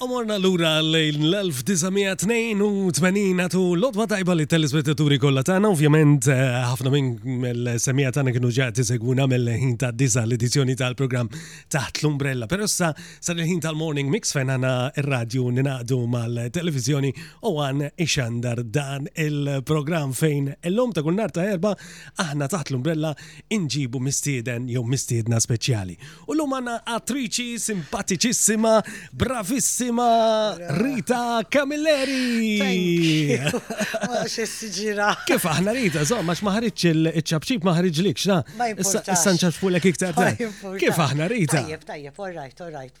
U morna l-ura lejn l-1982 għatu l-odwa tajba li telespettaturi kollha tagħna, ovvjament eh, ħafna minn l-semija tagħna kienu ġati segwuna mill-ħin ta' disa l-edizzjoni tal-programm taħt l-umbrella. Però sa sar il-ħin tal-morning mix fejn għana r-radju ninaqdu mal-televizjoni u għan ixandar dan il-programm fejn l-lum ta' kull nar ta' erba' Aħna taħt l-umbrella inġibu mistieden jew mistiedna speċjali. U l-lum għanna attriċi simpatiċissima, bravissima Rita Camilleri. Kif aħna Rita, so, max maħriċ il-ċabċib maħriġ lik, xna? Issa nċarfulek iktar. Kif aħna Rita? Tajjeb, tajjeb, all right, all right.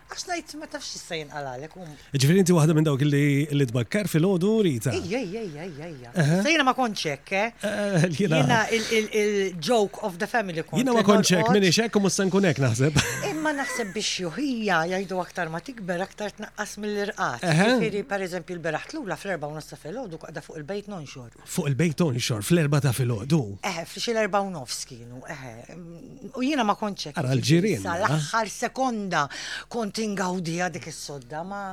Għax ngħid ma tafx x'issa jinqalgħalek u. Ġifieri inti waħda minn dawk li tbakkar filgħodu Rita. Ejja, ejja, ejja, ejja, ejja. Se jiena ma kontx hekk, eh? eh jiena il-joke of the family kont. Jiena ma kontx hekk, minix hekk u mhux se nkun hekk naħseb. Imma naħseb biex juħija jgħidu aktar ma tikber aktar tnaqqas mill-irqat. Ġifieri pereżempju l-beraħ tlula fl-erba' u nofsa filgħodu qagħda fuq il-bejt nonxor. Fuq il-bejt onxor fl-erbgħa ta' filgħodu. Eħe, fl xi l-erbgħa u nofs kienu, eħe. U jiena ma kontx hekk. Ara l-ġirien. Sa l-aħħar sekonda kont ingawdiha dik is-sodda ma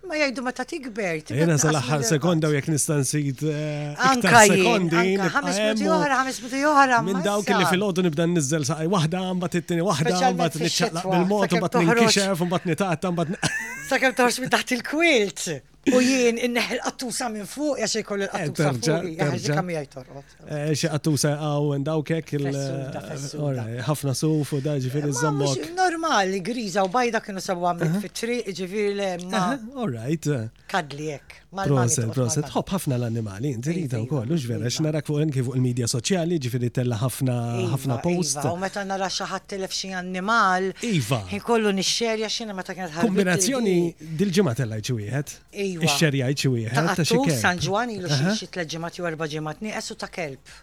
Ma jgħidu meta tikber. Jena sa l-aħħar sekonda u jekk nista' nsit. Eh, anka sekondi. Ħames minuti oħra, ħames minuti oħra. Minn dawk li fil-ħodu nibda nizzel saqaj waħda, mbagħad it-tieni waħda, mbagħad niċċaqlaq bil-mod, mbagħad ninkixef, mbagħad nitaqta, mbagħad. Sakemm toħroġ minn taħt il-kwilt. U jien inneħ il-qattusa minn fuq, jaxi koll il-qattusa minn fuq. Jaxi kam jgħaj torqot. Eh, xie qattusa għaw and dawkek il- eh, ħafna suf u daġi fil zombok. Normali, griża u bajda kienu sabu għamil fitri, ġifiri le ma. All right. Kadli jek. Proset, proset. Hop ħafna l-animali, inti rita u koll, vera, xnarak fuq anki fuq il-medja soċjali, ġifiri tella ħafna iva, ħafna post. Iva, u meta nara xaħat telef xie animal. Iva. Kollu nixxerja xina meta kienet ħafna. Kombinazzjoni Dil-ġimgħa tellajt xi wieħed. Iva. Ixxerjajt xi wieħed. Ta' xi kelb. San Ġwan ilu xi tliet ġimgħat jew erba' ġimgħat nieqes u ta' kelb.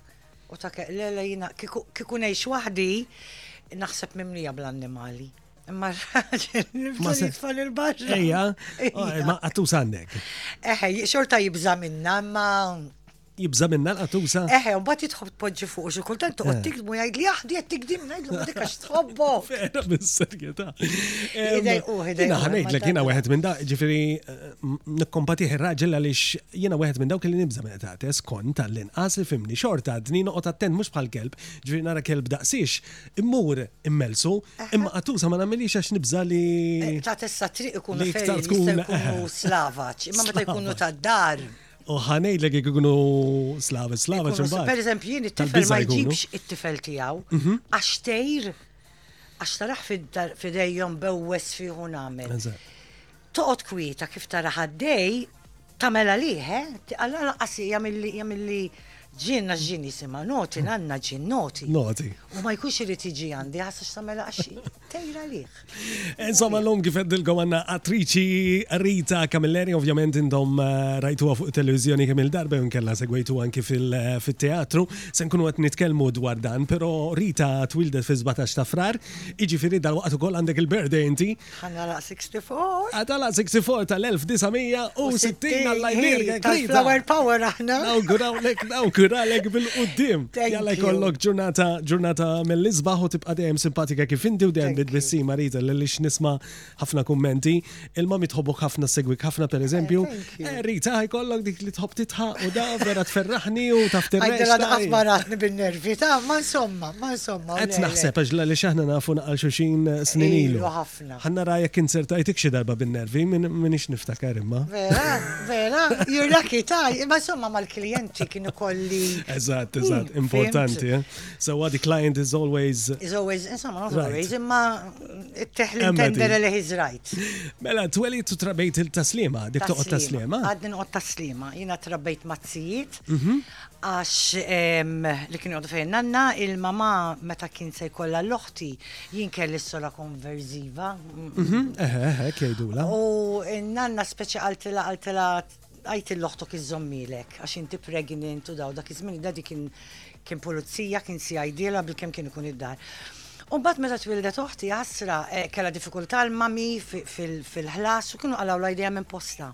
U ta' kelb, le le jiena kieku ngħix waħdi naħseb mimlija bl-annimali. Imma Ma se tfal il-barra. Ejja, ma għattu sandek. Eħe, xorta jibża minna, ma jibza minna l-qatusa. Eħe, un bat jitħob tpoġġi fuq u xi kultant toqgħod eh. tikdmu jgħid li aħdi qed tikdim ngħidlu ma dikax tħobbo. Vera mis-serjetà. Jiena ħanejdlek jiena wieħed minn da, ġifieri eh, nikkompatih ir-raġel għaliex jiena wieħed minn dawk li nibża minn qtates kon tal-inqas fimni xorta dni noqgħod attent mhux bħal kelb, ġifieri nara kelb daqsix, immur immelsu, imma qatusa ma nagħmilix għax nibża li. Eh, ta' tessa triq ikunu fejn tkun slavaċ, imma meta jkunu tad-dar. U ħanejdlek jekk ikunu slavet, slavet imbagħad. Per eżempju, jien it-tifel ma jġibx it-tifel tiegħu mhm. għax tejr għax taraħ fidejhom bewwes fiħu nagħmel. Toqgħod kwieta kif tara ħaddej tagħmel għalih, eh? Alla laqas jagħmilli ġin għax ġin jisimha noti, għandna ġin noti. Noti. U ma jkunx irid jiġi għandi ħassax tagħmel għaxi. Tejra liħ. Insomma, l-lum kif għeddilkom għanna attriċi Rita Camilleri, ovvjament indom eh, rajtu fuq televizjoni kemm il-darba kella segwejtu anki eh, fil-teatru. Se nkunu għet nitkelmu dwar dan, pero Rita twildet fi 17 ta' frar, iġifiri dal-waqt ukoll għandek il-birthday inti. 64. Għadala 64 tal-1960 għall-Liberia. Tal-Flower Power aħna. Nawgurawlek, nawguralek bil-qoddim. Jalla jkollok ġurnata ġurnata mill-isbaħ u tibqa' dejjem simpatika kif inti u dejjem bid-bissi marita li lix nisma' ħafna kummenti. Il-ma mitħobok ħafna segwik ħafna per eżempju. Eh, Rita ħajkollok dik li tħobb titħa u da vera tferraħni u taf Għajdela daqas maratni bil-nervi ta' ma insomma, ma insomma. Għed naħseb għax li xaħna nafu naqal xuxin snin ilu. Ħa nara jekk inzertajtik xi darba bin-nervi, minix niftakar imma. Vera, vera, you're lucky taj, imma somma mal-klijenti kienu kolli. Eżatt, eżatt, hmm, importanti. Eh? So what the client is always. Is always, insomma, not always, imma teħli tendere li he's right. Mela, tweli tu trabejt il-taslima, dik toqgħod taslima. Għadni noqgħod taslima, jiena trabejt mazzijiet. Mhm. għax li kienu joqogħdu fejn nanna, il-mamà meta kien se jkollha l-oħti, jien kelli s-sora konverżiva. Mhm, eħe, eħe, kjejdula. U nanna speċi qaltila qaltila għajt l-oħtok iżommilek, għax inti pregnant u daw dak iż-żmien dadi kien kien pulizija, kien si għajdila bil-kem kien ikun id-dar. U bat meta twildet oħti għasra eh, kella diffikultà l-mami fil-ħlas u kienu għalaw l-idea minn posta.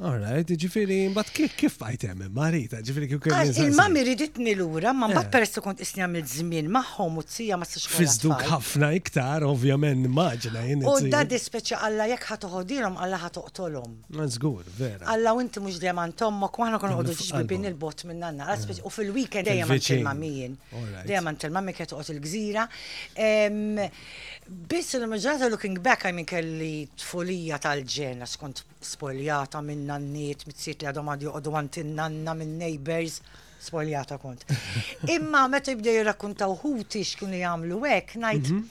Alright, ġifiri, mbatt kif kif bajt hemm marita, ġifiri kif kien. Il-mam iriditni lura, ma mbatt eh. peress kont isni għamil żmien magħhom u t-sija ma s-sxħu. Fizduk ħafna iktar, ovvjament, maġna jien. U dadi speċi għalla jekk ħatoħodilhom għalla ħatoqtolhom. Mażgur, vera. Għalla u inti mhux dejjem għand ommok, ma aħna konna għodu ġbibin il-bot minn għanna. Eh. U fil-weekend dejjem għand il-mamijin. Dejjem għand il-mammi kienet toqgħod il-gżira. Biss il-maġġorata looking back, I mean kelli tfulija tal-ġena skont Spoiljata minn nanniet, missiet li għadhom għad joqogħdu għand in-nanna minn neighbors, spoiljata kont. Imma meta jibdew jirrakkuntaw ħuti x'kienu jagħmlu hekk, ngħid mhm.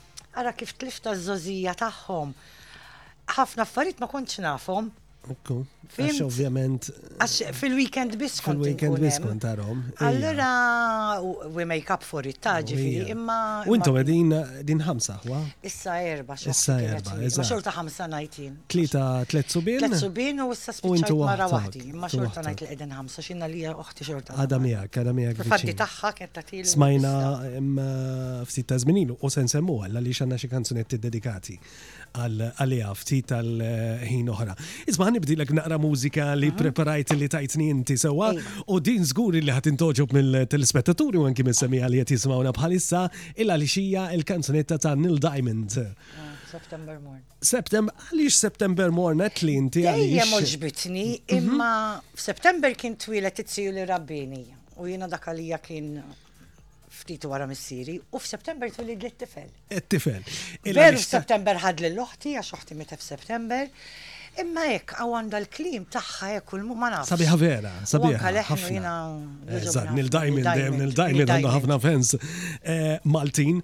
ara kif tlifta ż-żożija tagħhom. Ħafna affarijiet ma kontx nafhom. Għax ovvjament. Għax fil-weekend biss kont. Fil-weekend biss kont tarom. Allura, we make up for it, taġi imma. U intom din din ħamsa, wa? Issa erba, Issa erba, issa. Ma xorta ħamsa najtin. Tlieta, tliet subien. Tliet subien u issa spiċċajt mara waħdi, imma xorta ngħid li qegħdin ħamsa għax jiena lija oħti xorta. Għadha miegħek, għadha miegħek. Fil-fatti tagħha kienet tagħtili. Smajna ftit ta' żmien ilu u se nsemmu għal għaliex għandna xi kanzunetti dedikati għaliha ftit tal-ħin oħra. Isma' nibdilek naqra mużika li mhm. preparajt li tajtni inti sewwa u din żgur li ħadd intoġob mill-telespettaturi u anki mis-semija li qed jisimgħuna bħalissa il għalixija il-kanzunetta ta' Neil Diamond. Ah, September Morn. September, għaliex September Morn għetli inti għaliex? Dejjem oġbitni, mhm. imma f'September kien twilet it-siju li rabbini u jiena dak għalija kien ftit wara missieri u f'September twilid l-tifel. It-tifel. Veru f'September ħad l oħti għax oħti meta f'September. Imma hekk għaw għandha l-klim tagħha hekk u ma nafx. Sabiħa vera, sabiħa. Ħafna. Nil-dajmin, nil-dajmin għandha ħafna fans eh, Maltin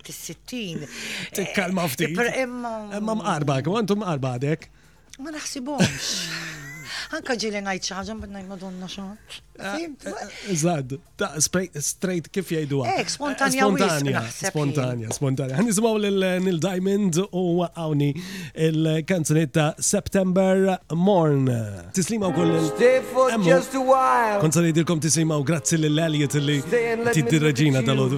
Tis-sittin. Tikkalma ftit. Imma. Imma mqarba, kemm għandu mqarba għadek. Ma naħsibhomx. Anka ġili ngħid xi ħaġa mbagħad ngħid madonna x'għad. Eh, eh, Zad, straight kif jgħidu eh, Spontanja, spontanja, spontanja. Għan nisimaw l-Nil Diamond u għawni il-kanzunetta September Morn. Tislima u koll il-kanzunetta il-kom tislima u grazzi l-għaliet li tiddi reġina tal-ħodu.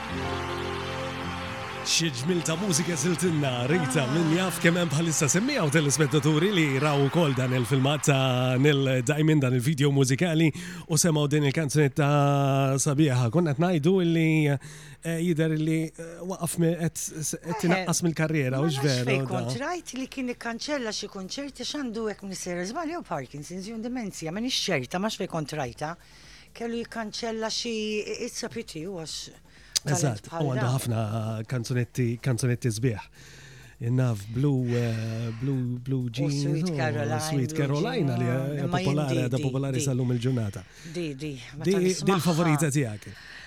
Xi ġmiel ta' mużika siltilna Rita min jaf kemm hemm bħalissa semmiegħu telespettaturi li raw ukoll dan il-filmat ta' Neil Diamond dan il-video mużikali u semgħu din il-kanzunetta sabiħa. Konna qed ngħidu li eh, jidher li eh, waqaf mi- qed qed tinaqqas mill-karriera u ġveru. Fejn da. kont rajt li kien ikkanċella xi kunċerti x'għandu hekk missier żball jew Parkinson's jew demenzja minn ix-xerta ma x'fejn kont rajta. Kellu jikkanċella xi it's a pity u għax. Eżatt, u għandu ħafna kanzunetti kanzunetti sbieħ. Innaf Blue, eh, Blue, Blue Jeans. Sweet Caroline. Sweet Carolina li eh, popolari, da popolari sal-lum il-ġurnata. Di, di. Di, di l-favorita tijak.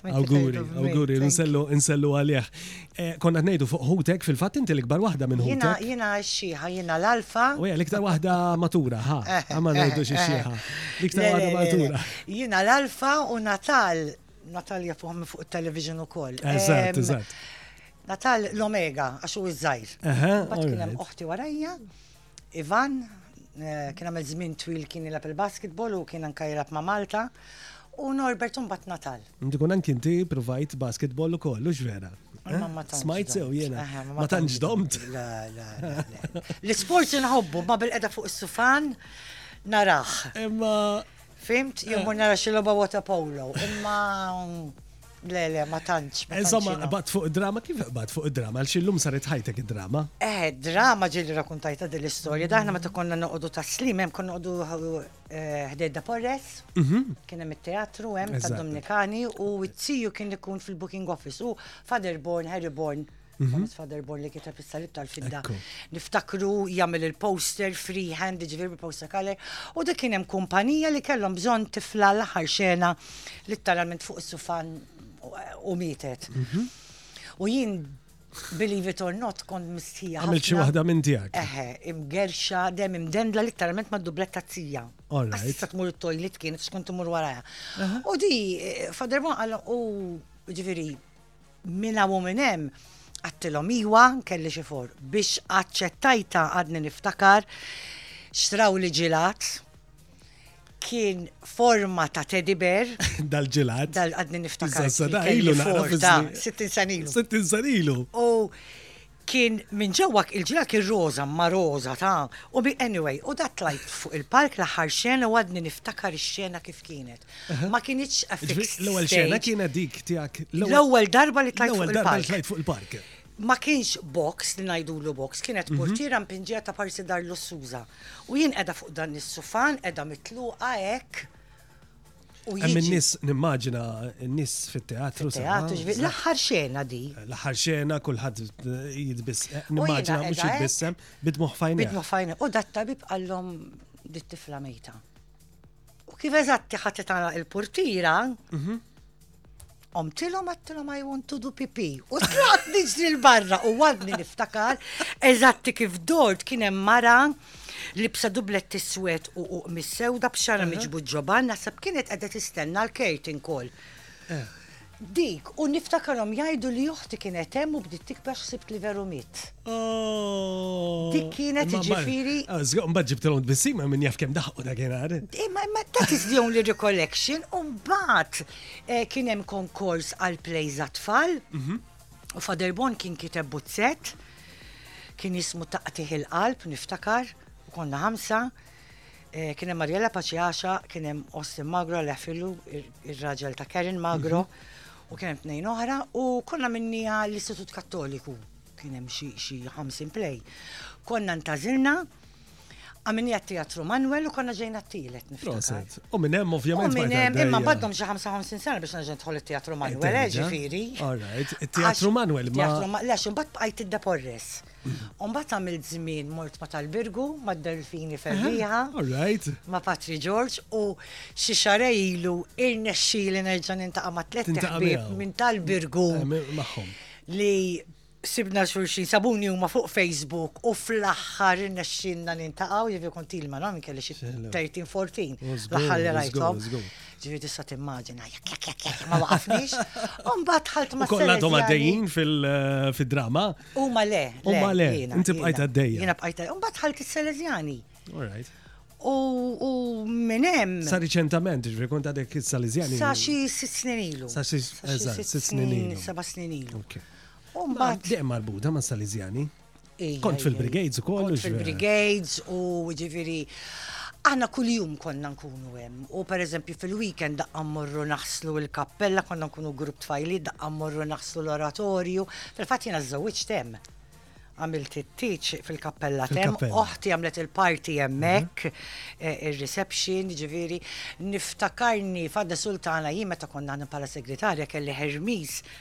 Awguri, awguri, nsellu, nsellu għalih. Eh, konna t-nejdu fuq ħutek, fil-fat inti l-ikbar wahda minn ħutek. Jina, jina xieħa, jina l-alfa. U jgħal, iktar wahda matura, ha, eh, eh, għamma nejdu xie xieħa. Iktar wahda matura. Jina l-alfa u Natal, Natal jafuħ fuq il-television u koll. Eżat, eżat. Natal l-omega, għaxu iż-żajr. Bat kienem uħti warajja. Ivan, eh, kien għamil żmien twil kien jilab il-basketball u kien anka jilab ma' Malta u Norbert un bat Natal. Ndikun anki inti provajt basketball u koll, ux vera? Eh? Smajt sew jena, ma tanġ domt. L-sports nħobbu, ma bil-qeda fuq il-sufan, narax. Imma Fimt, jien mur nara xi logħba waterpolo, imma le le ma tantx. ma tantx Insomma, jiena. bat fuq id-drama, kif bat fuq id-drama? Għal xillum saret ħajtek id-drama? Eh, drama ġili rakuntajta din l-istorja. Daħna meta konna noqogħdu ta' slim, hemm konna noqogħdu eh, ħdejn da Porres, kien hemm it-teatru hemm Eżatt. tad-Dominikani u t-tiju kien ikun fil-booking office u Father Born, Harry Born, Thomas Fatherborn li kiteb is-salib tal-fidda. Niftakru jagħmel il-poster freehand, ġifieri poster color, u dik kien hemm kumpanija li kellhom bżonn tifla l-aħħar xena litteralment fuq is-sufan u mietet. Mhm. U jien Believe it or not, kont mistija. Għamil xi waħda minn tiegħek. Eħe, imgerxa, dem imdendla litteralment ma' dubletta tazzija. Issa tmur it-toilet kien, tkun tmur waraja. U di, eh, faderma għal u ġifieri Minn hawn u minn hemm għadtilhom iwa, kelli xi for. Biex aċċettajtha għadni niftakar xtrawli ġilat, kien forma ta' teddy bear. Dal-ġilat. Dal-għadni niftakar. Sasada ilu naqra. 60 sanilu. 60 sanilu. U Kien minn ġewwa il-ġrad kien roża ma' roża ta' u bi anyway u da tlajt fuq il-palk l-aħħar xena u għadni niftakar ix-xena kif kienet. Ma kinitx a fixed stage. L-ewwel xena kienet dik tiegħek l-ewwel darba li tlajt fuq il-palk. L-ewwel darba li tlajt fuq il-palk. Ma kienx box li ngħidulu box, kienet portiera mpinġija ta' parsi dar lussuża. U jien qiegħda fuq dan is-sufan, qiegħda mitluqa hekk. Hemm in-nies nimmaġina n-nies fit-teatru. Teatru l-aħħar xena di. L-aħħar xena kulħadd eh, jitbiss. Eh, nimmaġina mhux jitbissem bidmuħ fajna. Bidmuħ fajna. U dat tabib qallhom dit-tifla mejta. U kif eżatti ħadd tara il-portira, mhm. Omtilhom għattilhom I want to do pipi. U tlaqt niġri l-barra u għadni niftakar eżatti kif dort kien hemm mara libsa dublet tiswed u uq mis-sewda b'xara miġbud ġoban naħseb kienet qiegħda tistenna l-kejtin kol. Eh. Dik, u niftakarhom jgħidu li oħti kienet hemm u bdiet tikber ħsibt li veru miet. Oh. Dik kienet ġifiri. Ah, mbagħad ġibtilhom tbissima minn jaf kemm daħqu dakinhar. Imma imma ta' li recollection u mbagħad Eh, kien hemm konkors għal plays għat-tfal. Mhm. U Father Bon kien kiteb buzzett. Kien jismu taqtiħ il-qalb, niftakar. U konna ħamsa. Eh, kien hemm Mariella Paċiaxa, kien hemm Austin Magro l fillu, ir-raġel ta' Karen Magro. Mhm. U kien hemm tnejn oħra u konna minnija l-Istitut Kattoliku kien hemm xi 50 play. Konna ntazilna Għamilni għat-teatru Manuel u konna ġejna t-tielet niftakar. U minn hemm ovvjament. Minn hemm imma baddhom xi 55 sena biex naġen tħol it-teatru Manuel, eh, ġifieri. Alright, it-teatru Manuel. Teatru Manuel, lex imbagħad bqajt id-deporres. Umbat għamilt żmien mort ma tal-Birgu, ma delfini ferriħa. Alright. Ma Patri George u xi xarej ilu irnexxi li nerġa' nintaqa' ma tliet ħbieb minn tal-Birgu. Magħhom. Li Sibna xulxin, sabuni huma fuq Facebook u fl-aħħar irnexxielna nintaqgħu, jiġifieri kont ilma non kelli xi 13 14 l-aħħar li rajthom. Ġifieri tista' timmaġina jekk jekk jekk jekk ma waqafniex. U mbagħad ħalt ma' Kollha għadhom għaddejjin fid-drama. Huma le. Huma le. Inti bqajt għaddejja. Jiena bqajt għaddejja. Mbagħad ħalt is-Selezjani. All right. U minn hemm. Sa riċentament, ġifieri kont għadek is-Salesiani. Sa xi sitt snin ilu. Sa xi sitt snin ilu. Seba' snin ilu. U mbagħad. Dejjem marbuta ma' Salesiani. Kont fil-brigades u kollu. Fil-brigades u ġifiri. Aħna kuljum konna nkunu hemm u pereżempju fil-weekend daqqa morru naħslu l-kappella, konna nkunu grupp tfajli daqqa morru naħslu l-oratorju. Fil-fatt jiena żewġ tem. Għamilt it-tiċ fil-kappella tem, oħti għamlet il-party hemmhekk, mhm. eh, ir-reception, ġifieri niftakarni fadda sultana jien meta konna bħala segretarja kelli Hermis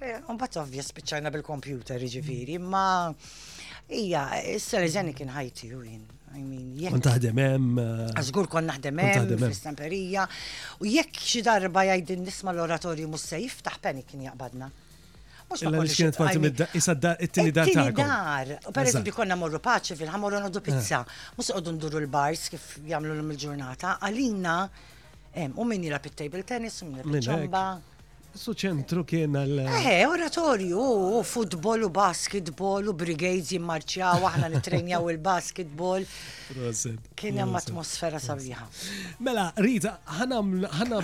Eh, Unbat ovvja spiċċajna bil-kompjuter ġifiri, ma ija, s-selezjani kien ħajti u jien. Kont taħdem hemm. Għażgur eh, kon naħdem hemm fl-istamperija. U jekk xi darba jgħidin nisma l-oratorju mhux se jiftaħ penik kien jaqbadna. Illa li xienet parti mid-da, issa it-tini dar ta' dar. Per eżempju, konna morru paċi fil-ħamorru nodu pizza. Eh. Mus għoddu nduru l-bars kif jamlu l-ġurnata. Għalina, u minni la pit-table tennis, u minni la pit-ċamba. Su ċentru kien għal. Eh, oratorju, u futbol u basketball u brigades jimmarċjaw aħna nitrenjaw il-basketball. Kien hemm atmosfera sabiħa. Mela, Rita, ħana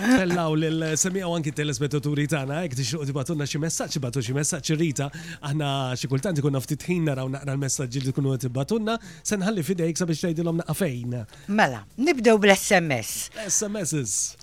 pellaw lil semijaw anki telespettaturi tagħna, jekk tixruq tibatunna xi messaġġ, ibatu xi messaġġ Rita, aħna xi kultant ikun ftit ħin naraw naqra l-messaġġi li tkunu qed tibatunna, se nħalli fidejk sabiex tgħidilhom naqa' fejn. Mela, nibdew bl-SMS. SMS.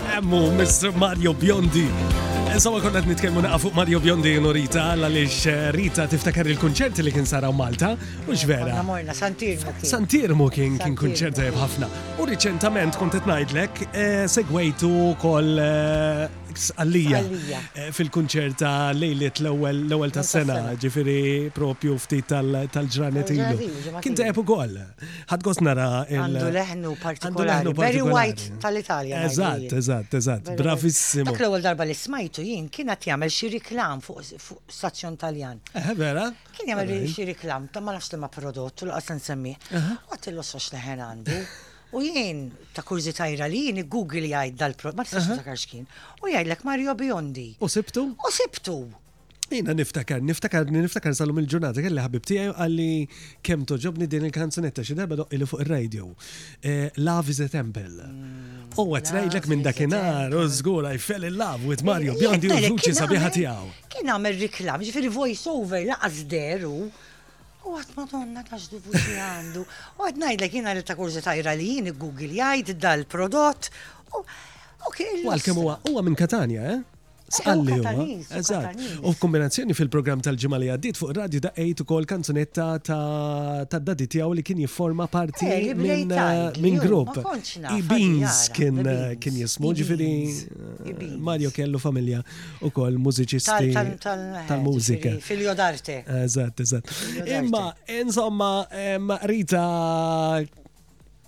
Għammu, Mr. Mario Biondi. Insomma, konna nitkellmu naqa fuq Mario Biondi u Rita, għaliex eh, Rita tiftakar il-kunċerti li kien saraw Malta, u vera. Morna, Santirmu. Santirmu kien kien kunċert tajb ħafna. U riċentament kont qed ngħidlek eh, segwejtu kol eh, għalija fil-kunċert ta' lejliet l-ewwel tas-sena, ġifieri propju ftit tal-ġranet ilu. Kien tajb ukoll. ħadgos nara. Għandu leħnu partikolari. Very white tal-Italja. Eżatt, eżatt, eżatt. Bravissimo. Dak l-ewwel darba li smajtu jien kien qed jagħmel xi riklam fuq stazzjon Taljan. Eh, vera? Kien jagħmel xi riklam ta' ma nafx li ma prodott u laqas insemmih. Għad il-losox leħen għandu. U jien ta' kurzitajra li jien Google jgħid dal-prodott, ma tistax niftakar x'kien. U jgħidlek Mario Biondi. U sibtu? U sibtu. Jina niftakar, niftakar, niftakar salum il-ġurnata, kelli ħabib tijaj għalli kem toġobni din il-kanzunetta xi darba doqqili fuq il-radio. Eh, love is a Temple. Mm, u għet najdlek minn dakinar, u zgur, I fell in love with Mario eh, Biondi u l-vuċi sabiħa tijaw. Kien għamil reklam, ġifiri voice over laqas deru. U għat madonna ta' xdi vuċi għandu. U għet najdlek jina li ta' kurzi tajra li jini Google jgħid dal-prodott. U għal-kem huwa, huwa minn Katania, eh? Sqal li huwa. Eżatt. U f'kombinazzjoni fil-programm tal-ġimgħa li għaddiet fuq ir-radju daqqejt ukoll kanzunetta ta' daddy tiegħu li kien jifforma parti eh, minn grupp. Ibins kien kien jismu ġifieri eh, Mario kellu familja ukoll mużiċisti tal-mużika. Fil-jodarte. Eżatt, eżatt. Imma insomma Rita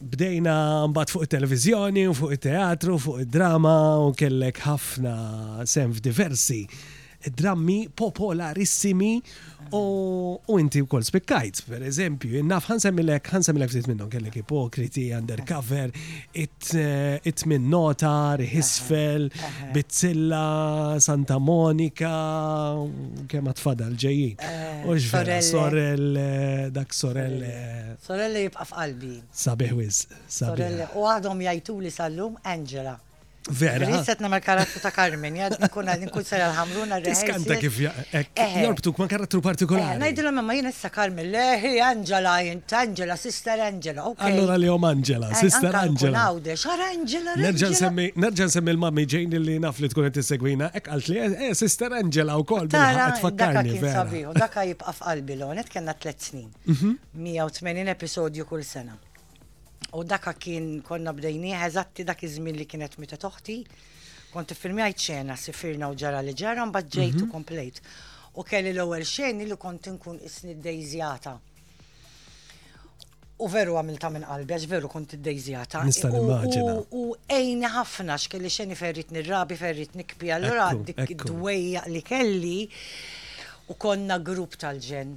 Bdejna mbagħad fuq it-televiżjoni, fuq it-teatru, fuq id-drama u kellek ħafna sem f'diversi drammi popolarissimi u inti wkoll spikkajt, per eżempju, naf ħansemmilek ħansemmilek ftit minnhom kellek ipokriti, undercover, it minn nota, riħisfel, bizzilla, Santa Monika, kemm tfadal ġejjin. Eh, sorel, eh, dak sorel. Eh, Sorelle jibqa' f'qalbi. Sabiħ wisq, sabiħ. Sorelle, u għadhom jgħajtuli sal-lum Angela. Vera. Li set nagħmel karattru ta' Carmen, jgħad nkun għad nkun sera l-ħamruna r Tiskanta kif jorbtuk ma' karattru partikolari. Ngħidilhom imma jien issa Carmen, le hi Angela jint, Angela, Sister Angela, ok. Allora li hom Angela, Sister Angela. Għawde, xar Angela. Nerġa' nsemmi, nerġa' nsemmi l-mammi ġejn li naf li tkun qed tissegwina, hekk qalt li eh, eh Sister Angela wkoll. Tara, dak kien sabiħu, dak jibqa' f'qalbi l-onet kellna tliet snin. 180 mhm. episodju kull sena. U daka kien konna bdejni eżatti dak iż-żmien li kienet meta toħti. Kont iffilmjajt xena sifirna u ġara li ġara mbagħad ġejt u mhm. komplejt. U kelli l-ewwel xeni li kont inkun isni dejżjata. U veru għamilta minn qalbi, għax veru kont id-dejzjata. Nista' nimmaġina. U ejni ħafna x'kelli xeni ferrit nirrabi, ferrit nikpi, allura dik id-dwejja li kelli u konna grupp tal-ġen.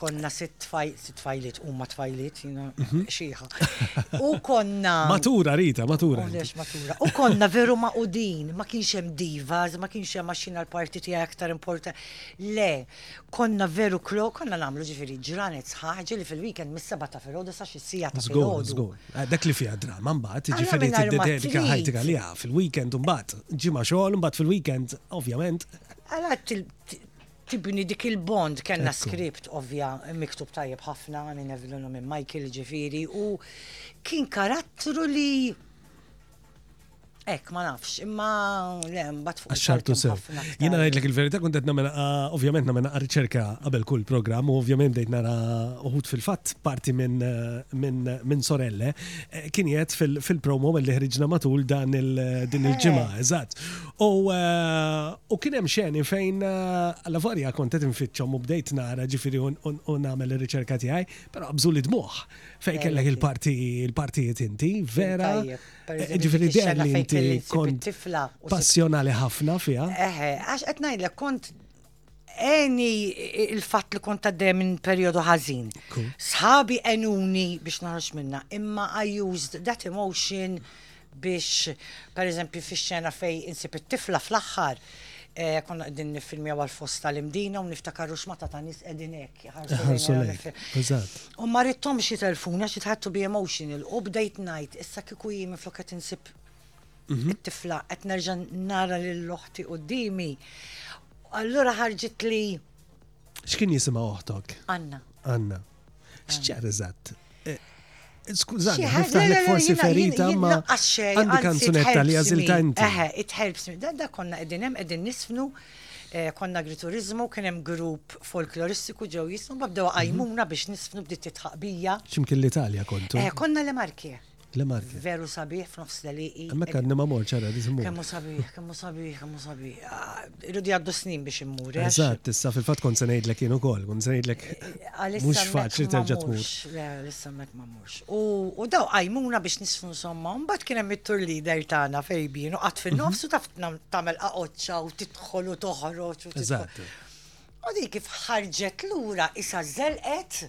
konna sitt tfajliet, u ma tfajliet, jina mhm. xieħa. U konna. Matura, Rita, matura. Għalex matura. U konna veru ma' u din, ma kienx hemm divas, ma kienx hemm maċina l-parti tiegħi aktar importa. Le, konna veru klo, konna namlu ġifiri ġranet sħaġi li fil-weekend mis-seba ta' fil-ħodu sa' xissija ta' fil-ħodu. Zgur, eh, dak li fija drama mbagħad, ġifiri t-dedika ħajtik għalija fil-weekend mbagħad, ġimgħa xogħol mbagħad fil-weekend, ovvjament. Għala tibni dik il-bond kellna skript ovvja miktub tajjeb ħafna minn Evelyn u minn Michael ġifiri u kien karattru li Ek, ma nafx, imma le, mbatt fuq. Xartu sew. Jina għajdlek il-verita kuntet namela, ovvjament namela riċerka qabel kull program, u ovvjament dejt nara uħut fil-fat parti minn min, min sorelle, eh, kien jgħed fil-promo fil li ħriġna matul dan il-ġimma, eh. eżat. U, eh, u kien hemm xeni fejn eh, alla vorja kont qed nfittxhom u bdejt nara ġifieri u nagħmel ir-riċerka tiegħi, però qabżu li dmuħ fejn kellek il-parti il-partijiet inti, vera. Eh, ġifieri dejjem li inti kont passjonali ħafna fiha. Eħe, għax qed ngħidlek kont Eni il-fatt li kont għaddej minn perjodu ħażin. Sħabi enuni biex naħroġ minna, imma I used that emotion biex, per eżempju, fi xena fej insib it-tifla fl-aħħar, Eh, konna għedin nifilmja għal fost tal-imdina u niftakar xmata ta' nis għedin ek. U marrittom xie telfuna xie tħattu bi emotional u bdejt najt issa kiku jimi floket insib Mhm. it-tifla qed nerġa' nara lil oħti qudiemi. Allura ħarġit li. X'kien jisimha oħtok? Anna. Anna. X'ċar eżatt? Eh, skużani, niftaħlek forsi ferita ma għandi kanzunetta li għazilta inti. Eħe, it helps me. Da konna qegħdin hemm qegħdin nisfnu eh, konna agriturizmu, kien hemm grupp folkloristiku ġew jismu babdew mhm. għajmuna biex nisfnu bdiet titħaqbija. X'imkien l-Italja kontu? Eh, konna l-Markie. Le Marke. Veru sabiħ f'nofs l-eliqi. Hemmhekk għadni ma morċ ara dik imur. Kemmu sabiħ, kemmu sabiħ, kemmu sabiħ. Ah, irridu jgħaddu snin biex immur. Eh, Eżatt, issa fil-fatt kont se ngħidlek jien ukoll, kont se ngħidlek eh, mhux faċli terġa' tmur. Le, issa hemmhekk ma mhux. U daw qajmuna biex nisfu insomma, mbagħad kien hemm it-tur leader tagħna fejbin u qatt fin-nofs u taf tagħmel qaqoċċa u tidħol u toħroġ u Eżatt. U dik kif ħarġet lura isa żelqet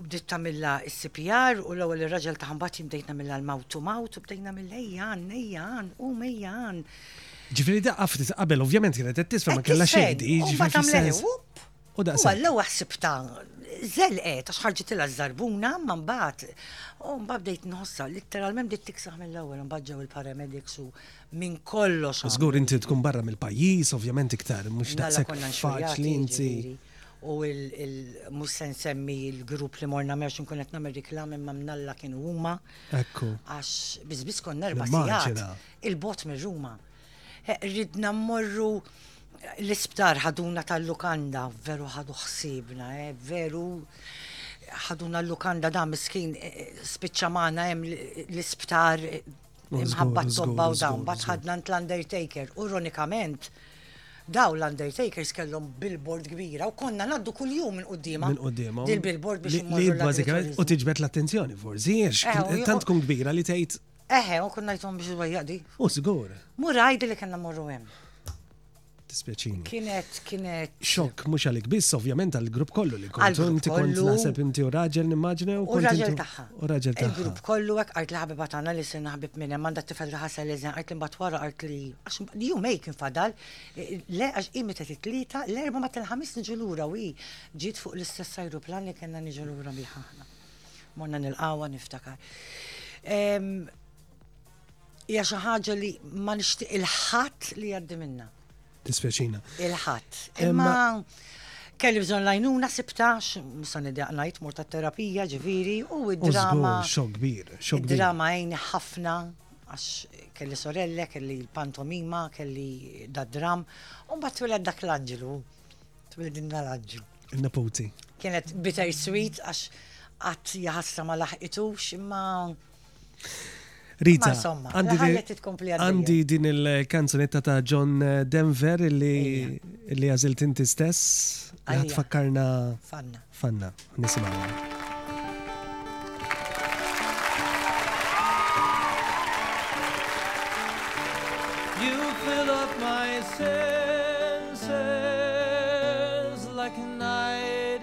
U bdiet tagħmilha s-CPR u l-ewwel ir-raġel taħ mbagħad jien bdejt nagħmilha l-mouth to mouth u bdejt nagħmilha ejja għan, ejja għan, qum ejja għan. Ġifieri daqqa ftit qabel ovvjament kienet qed tisfa' ma kellha xejn di, ġifieri fis-sens. U daqqa. U l-ewwel ħsibta żelqet għax ħarġitilha ż-żarbuna ma mbagħad u mbagħad bdejt nħossha litteralment bdiet tiksaħ mill-ewwel u mbagħad ġew il-paramedics u minn kollox. Żgur inti tkun barra mill-pajjiż ovvjament iktar mhux daqshekk faċli inti. u mhux se nsemmi l-grupp li morna m'hemmx inkun qed nagħmel riklam imma mnalla kienu huma. Ekku. Għax biss biss konna erba' sigħat il-bot minn Ruma. Eh, ridna mmorru l-isptar ħaduna tal-lukanda, veru ħadu ħsibna, eh, veru ħaduna l-lukanda da miskin eh, spiċċa magħna hemm l-isptar Imħabba t-tobba u dawn, bat ħadna l-Undertaker, u ronikament, daw l-Undertakers kellhom billboard kbira u konna naddu kuljum minn qudiema. Minn qudiema. Il-billboard biex immorru. Bażikament u tiġbed l-attenzjoni forsi, għax eh, tant tkun kbira li tgħid. Eħe, u konna jtom biex jwejjaqdi. U żgur. Murajdi li kellna morru hemm. Dispjaċini. Kienet, kienet. Xokk, mux għalik biss, ovvjament għal-grupp kollu li kont. Inti kont naħseb inti u raġel nimmaġne u kont. Raġel taħħa. U raġel taħħa. Il-grupp kollu għek għart li ħabiba taħna li sinna ħabib minna manda tifel li ħasel eżen għart li mbat wara għart li. Għax li jumej kien fadal, le għax imi ta' titlita, l-erba ma tal-ħamis nġu l-ura u ġiet fuq l-istess aeroplan li kena nġu l-ura biħahna. Monna nil-qawa niftakar. Hija xi ħaġa li ma nixtieq il-ħadd li jgħaddi minna. Dispjaċina. Il-ħadd. Imma kelli bżonn lajnuna sibtax, musa nidjaq ngħid mur tat-terapija ġifieri u id-drama. Xok kbir, xok kbir. Drama għajni ħafna għax kelli sorelle, kelli l-pantomima, kelli dad-dram, u mbagħad twiled dak l-anġelu, twiled inna l-anġelu. Il-naputi. Kienet bittersweet għax qatt jaħassa ma laħqitux imma Rita, għandi din il-kanzunetta ta' John Denver li għazilt inti stess, għad fakkarna fanna. Fanna, nisimgħu. You fill up my senses like a night.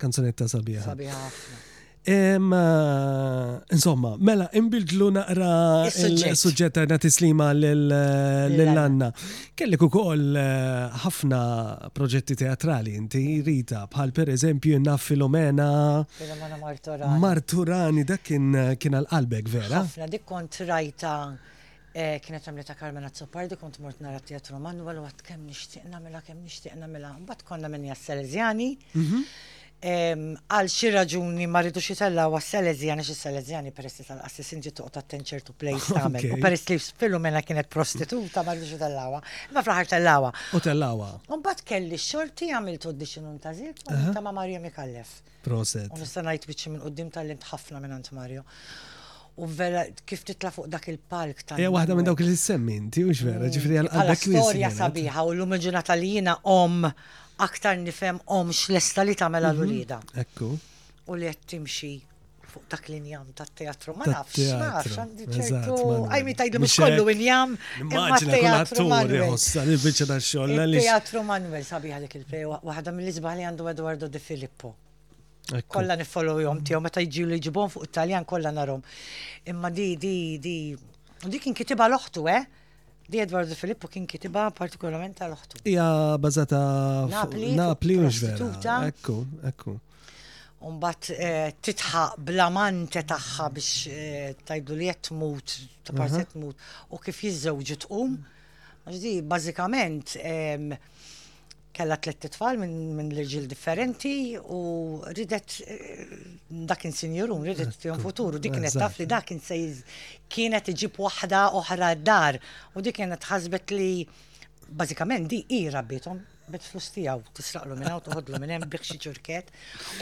Kanzunetta sabiħa. Sabiħa ħafna. Eh, insomma, mela, imbildlu naqra il-sujġet għana tislima l-lanna. Kellek u koll eh, ħafna proġetti teatrali inti rita, bħal per eżempju naf Filomena. Filomena Marturani. Marturani, dak kien għal-qalbek vera. ħafna, dik kont rajta Kienet għamlitha Carmen Azzopardi, kont mort nara t-Teatru Manwal u għad kemm nixtieq nagħmilha, kemm nixtieq nagħmilha. Mbagħad konna minn jas-Salesjani. Mhm. Għal xi raġuni ma rridux jitellgħu għas-Salesjani xi Salesjani peress li tal-qassis inti toqgħod attent ċertu place tagħmel. U peress li Filumena kienet prostituta ma rridux jitellgħuha. Imma fl-aħħar tellgħuha. U tellgħuha. Mbagħad kelli xorti għamilt audition un tażilt ma' Marija Mikallef. Proset. U nista' ngħid biċċi minn qudiem tal-limt ħafna minn Ant Mario. U vera kif titla fuq dak il-palk ta' Hija waħda minn dawk li semmi inti u x'vera, mm. ġifri għal qalbek storja sabiħa u l-lum ġurnata li jiena om aktar nifhem om x'lesta li tagħmel għal mhm. ulieda. Ekku. U li qed timxi fuq dak l-injam ta' teatru, ma nafx, ma nafx, għandi ċertu, għajmi tajdu mux kollu injam, imma teatru Manuel. Teatru Manuel sabiħa dik il-play, waħda mill-izbaħ li għandu Eduardo De Filippo. Kolla nifollow jom tiegħu meta jġi li ġibon fuq it-Taljan kollha narhom. Imma di di di di kien kitiba l-oħtu, eh? Di Edward Filippo kien kitiba partikolarment tal-oħtu. Ija bazata Napli, Napli u Ekku, ekku. Umbat eh, titħaq bl-amante tagħha biex eh, tajdu li qed tmut, ta' parti mhm. tmut, u kif jiżżewġu tqum. Għaxdi, bażikament kella tliet titfal minn l-irġil differenti u ridet eh, dak insinjurun, ridet tihom futuru, dik kienet taf li dak se kienet iġib waħda oħra d-dar u dik kienet ħasbet li bażikament di hi rabbithom, Bet flus tijaw, tisraqlu minn hawn toħodlu minn hemm bih xi ċurket.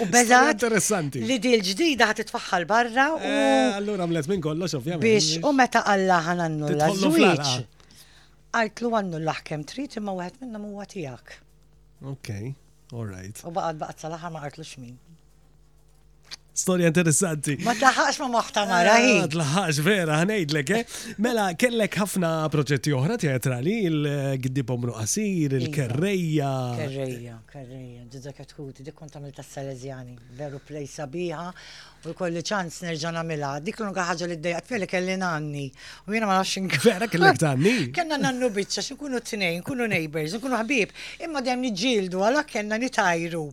U beża. Interessanti. Li dil ġdida ħad titfaħħal barra u. Eh, allura mlet minn kollox ovvjament. Biex u meta Alla ħan għannu l-żwieġ. Għajtlu għannu l-laħkem trid imma wieħed minnhom huwa tiegħek. Ok, all right. U baqgħet baqgħet sal-aħħar ma qartlu xmin. Storja interessanti. Ma tlaħħax ma moħta mara eh, hi. Ma tlaħħax vera, ħnejdlek, eh. Mela, kellek ħafna proġetti oħra teatrali, il-Gdib Omru Qasir, iva. il-Kerreja. Kerreja, Kerreja, ġidda katkuti, dik kont għamil ta' Salezjani, veru plej sabiħa, u kolli ċans nerġa' nagħmilha. Dik l-unika ħaġa li d-dejja tfeli kelli nanni. U jiena ma nafx inkun. Vera kellek tanni. Kenna nannu biċċa xi nkunu tnejn, nkunu neighbors, nkunu ħbib, imma dejjem niġġieldu għalhekk kellna nitajru.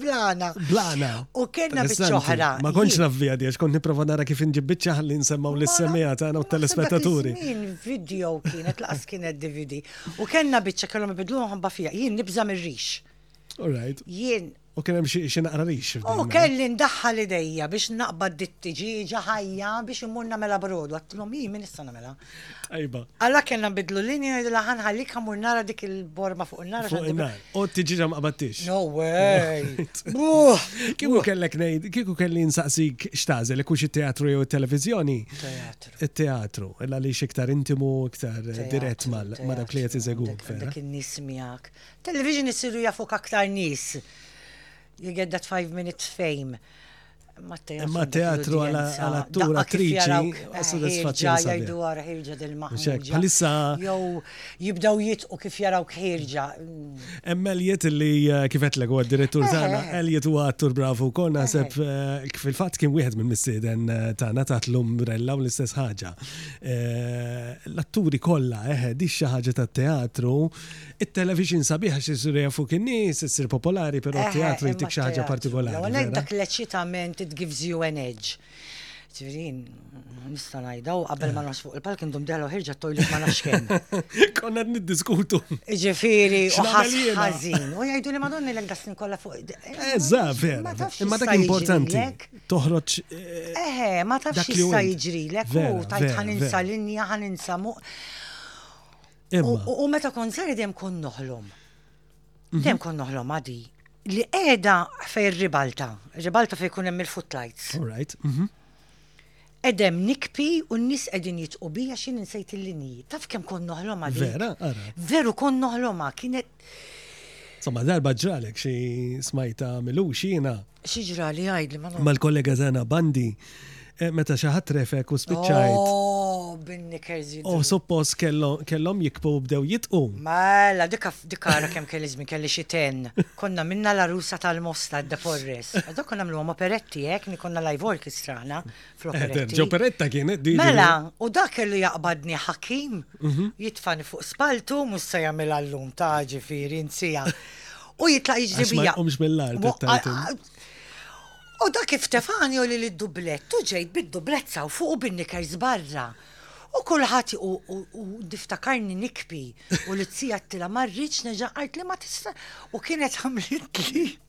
Blana. Blana. U kena bieċoħra. Ma konċ nafvija di, kont niprofa nara kif nġib bieċa ħalli nsemmaw l-semija tagħna u telespetaturi. Min video kienet laqas kienet DVD. U kena bieċa kellhom ibidlu ħabba fija, jien nibżam ir rix All right. Jien U kien hemm xi naqra rix. U kelli ndaħħal idejja biex naqbad ditti ġieġa ħajja biex immur nagħmela brodu. Għattilhom hi min issa nagħmela. Tajba. Alla kena bidlu l-lini għajdu laħan ħallik għamur nara dik il-borma fuq il-nara. Fuq il-nar. U t-ġiġa maqbattix. No way. Kiku kellek nejd, kiku kelli nsaqsik xtazel, kux il-teatru jew il-televizjoni. Il-teatru. Illa li xiktar intimu, iktar dirett mal dak li jgħet iżegu. Dak il-nis miak. Television jisiru jafuk aktar nis. You get that five minute fame. Ma teatru għal attur attriċi soddisfazzjon sa. Jgħidu għara ħirġa del maħmuġa. Bħalissa. Jow jibdaw jitqu kif jaraw ħirġa. Hemm Elliot li eh, kifet l huwa direttur eh, tagħna, eh, Elliot huwa attur bravu wkoll naħseb fil-fatt kien wieħed minn missieden tagħna taħt l-umbrella u l-istess ħaġa. L-atturi kollha eħe di xi ħaġa tat-teatru It-television sabiħ għax isir jafuk in-nies, issir popolari, però t-teatru jtik xi ħaġa partikolari. Għalhekk dak l-eċitament it gives you an edge. Ġifirin, nista' ngħidaw qabel ma nagħmx fuq il-palk indum deħlu ħirġa t-toilet ma nafx kemm. Konna niddiskutu. Ġifieri, u ħażin. U jgħidu li madonna lek dasni kollha fuq. Eża, eh, vera. Imma dak importanti. Toħroġ. Eh, Eħe, ma tafx jista' jiġrilek u tajt ħaninsa linja, ħaninsa muq. U meta kont sari dem kon noħlom. Mhm. Dem kon noħlom għadi. Li qiegħda fej ribalta, ribalta fej kun hemm il-footlights. Right. Mhm. Edem nikpi u n-nis edin jitqu bija xin nsejt il-linji. Taf kem kon noħloma Vera, Veru kon noħloma, kienet Somma, darba ġralek xi smajta milux jiena. Xi ġrali għajdli ma Mal-kollega Zana Bandi, eh, meta xi ħadd refek u spiċċajt. Oh, binni kerzi. U oh, suppost kellhom jikbu u bdew jitqu. Mela, dika dika ara kemm kelli żmien kelli xi ten. Konna minna la rusa tal-mosta d-deforres. Dok konna mlu ma peretti hekk, ni konna live orchestra ħna, fl-operetta. Ġoperetta kienet di. Mela, u dak li jaqbadni ħakim, mhm. jitfani fuq spaltu, mus se jagħmel allum ta' ġifieri nsija. U jitlaq jiġri bija. Mhux mill-art. U dak kif tefani u li l-dublett, u ġejt bid-dublett saw fuq u bin-nikers barra. U kullħat u diftakarni nikpi u li t-sija t-tila marriċ neġa għart li ma tista. U kienet għamlit li.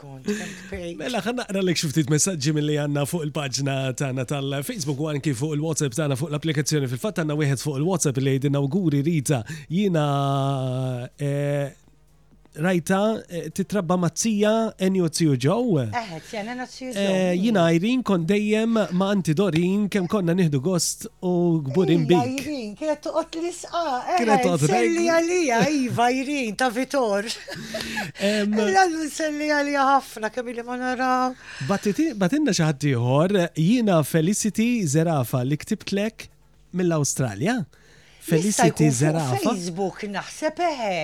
Kont kont pej. Mela ħan naqra lek xiftit messaġġi mill-li għanna fuq il-paġna tagħna tal-Facebook u anki fuq il-WhatsApp tagħna fuq l-applikazzjoni fil-fatt għandna wieħed fuq il-WhatsApp li jgħidilna awguri Rita jiena eh, rajta eh, titrabba mazzija Enju Ziju Ġow. Eħet, jena nazzju Eh, Jina Irene kon dejjem ma anti Dorin kem konna nieħdu gost u gburin bik. Irin, kienet toqgħod l-isqa. Kienet toqgħod Selli reg- għalija, Iva, Irin, ta' Vitor. Għallu nselli għalija ħafna kemm li ma nara. Batinna xi ħadd ieħor jiena Felicity Zerafa li ktibtlek mill-Awstralja. Felicity Zerafa. Facebook naħseb eħe.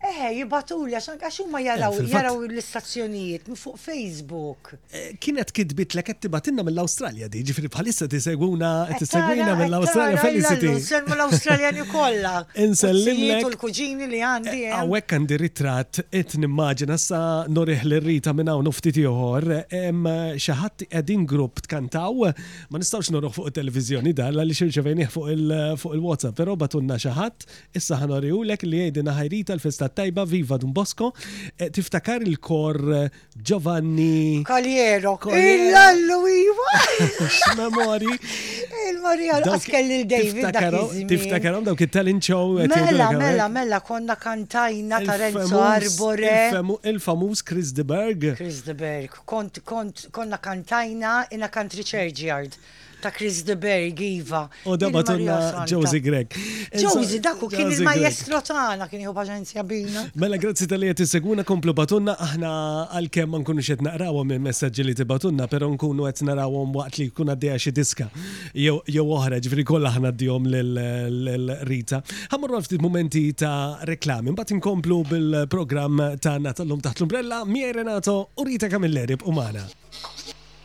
Eħe, jibatu li għax huma jaraw jaraw l-istazzjonijiet fuq Facebook. K. Kienet kitbiet lek qed tibgħatilna mill-Awstralja di, jiġifieri bħalissa tisegwuna qed issegwina mill-Awstralja Felicity. Insellmu l-Awstraljani kollha. Insellmilek. U l-kuġini li għandi hemm. Hawnhekk għandi ritratt qed nimmaġina sa nurih lil Rita minn hawn u ftit ieħor. Hemm xi ħadd qegħdin grupp tkantaw. Ma nistgħux nuruh fuq it-televiżjoni dan għaliex irċevejnih fuq il-WhatsApp, però bagħtulna xi ħadd issa ħa nurihulek li jgħidilna hi Rita l-festa t-tajba viva Don Bosco. Tiftakar il-kor Giovanni Caliero. Il-lallu iva. X'memori. Il-Marija l-Askel lil David Tiftakarom dawk it-talent show. Mela, mela, mela, konna kantajna ta' Renzo Arbore. Il-famuż Chris de Berg. Chris de Berg. Kont, kont, konna kantajna in a country churchyard. ta' Chris de Berg, Iva. U da batunna Josie Greg. Josie, daku kien il-majestro tagħna kien jieħu paċenzja bina. Mela grazzi tal-li qed segwuna komplu batunna aħna għalkemm ma nkunux qed naqrawhom il-messaġġi li tibatunna, però nkunu qed narawhom waqt li jkun għaddejja xi diska jew oħra, ġifieri kollha aħna ddihom lil Rita. Ħammur għal ftit mumenti ta' reklami, mbagħad inkomplu bil-programm tagħna tal-lum taħt l-umbrella, Mie Renato u Rita Camilleri b'umana.